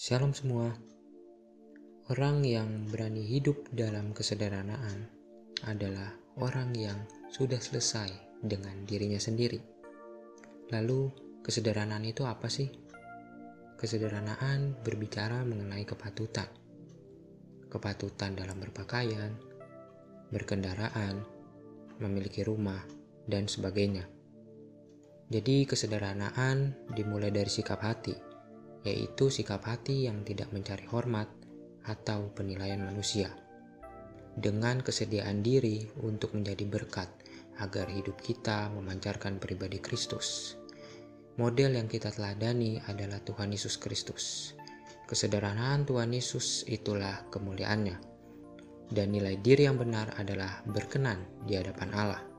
Shalom semua. Orang yang berani hidup dalam kesederhanaan adalah orang yang sudah selesai dengan dirinya sendiri. Lalu, kesederhanaan itu apa sih? Kesederhanaan berbicara mengenai kepatutan. Kepatutan dalam berpakaian, berkendaraan, memiliki rumah, dan sebagainya. Jadi, kesederhanaan dimulai dari sikap hati, yaitu sikap hati yang tidak mencari hormat atau penilaian manusia, dengan kesediaan diri untuk menjadi berkat agar hidup kita memancarkan pribadi Kristus. Model yang kita teladani adalah Tuhan Yesus Kristus. Kesederhanaan Tuhan Yesus itulah kemuliaannya, dan nilai diri yang benar adalah berkenan di hadapan Allah.